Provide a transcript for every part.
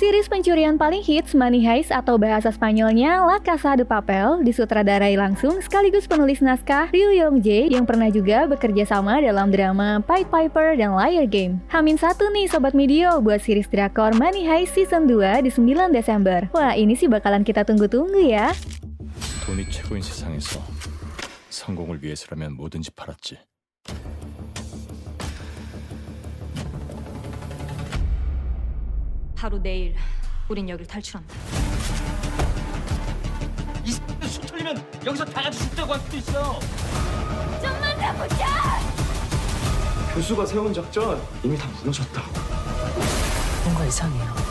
Series pencurian paling hits Money Heist atau bahasa Spanyolnya La Casa de Papel disutradarai langsung sekaligus penulis naskah Ryu Yong Jae yang pernah juga bekerja sama dalam drama Pied Piper dan Liar Game. Hamin satu nih Sobat Medio buat series drakor Money Heist Season 2 di 9 Desember. Wah ini sih bakalan kita tunggu-tunggu ya. 돈이 최고인 세상에서 성공을 위해서라면 뭐든지 팔았지. 바로 내일 우린 여길 탈출한다. 이술 털리면 여기서 다 같이 죽자고 할 수도 있어. 교수가 세운 작전 이미 다 무너졌다. 뭔가 이상해요.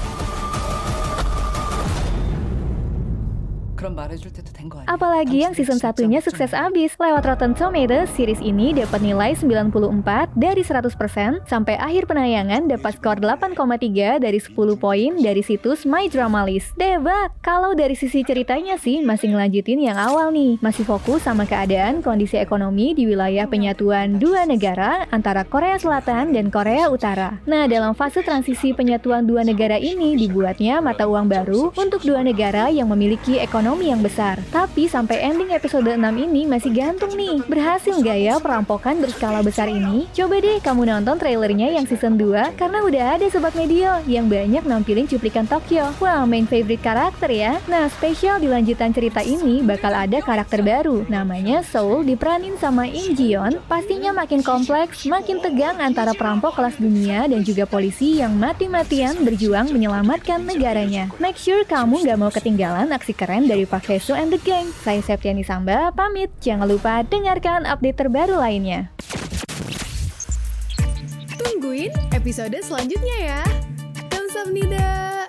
그럼 말해줄 때도 된 거 아니야? Apalagi yang season satunya sukses abis. Lewat Rotten Tomatoes, series ini dapat nilai 94 dari 100% sampai akhir penayangan dapat skor 8,3 dari 10 poin dari situs My Drama List. Debak! Kalau dari sisi ceritanya sih masih ngelanjutin yang awal nih. Masih fokus sama keadaan kondisi ekonomi di wilayah penyatuan dua negara antara Korea Selatan dan Korea Utara. Nah, dalam fase transisi penyatuan dua negara ini dibuatnya mata uang baru untuk dua negara yang memiliki ekonomi yang besar. Tapi sampai ending episode 6 ini masih gantung nih. Berhasil nggak ya perampokan berskala besar ini? Coba deh kamu nonton trailernya yang season 2 karena udah ada Sobat Medio yang banyak nampilin cuplikan Tokyo. Wah, main favorite karakter ya. Nah, spesial di lanjutan cerita ini bakal ada karakter baru. Namanya Soul diperanin sama In Jion. Pastinya makin kompleks, makin tegang antara perampok kelas dunia dan juga polisi yang mati-matian berjuang menyelamatkan negaranya. Make sure kamu nggak mau ketinggalan aksi keren dari Pak Hesu and the Gang. Saya Septiani Samba, pamit. Jangan lupa dengarkan update terbaru lainnya. Tungguin episode selanjutnya ya. Kamsahamnida.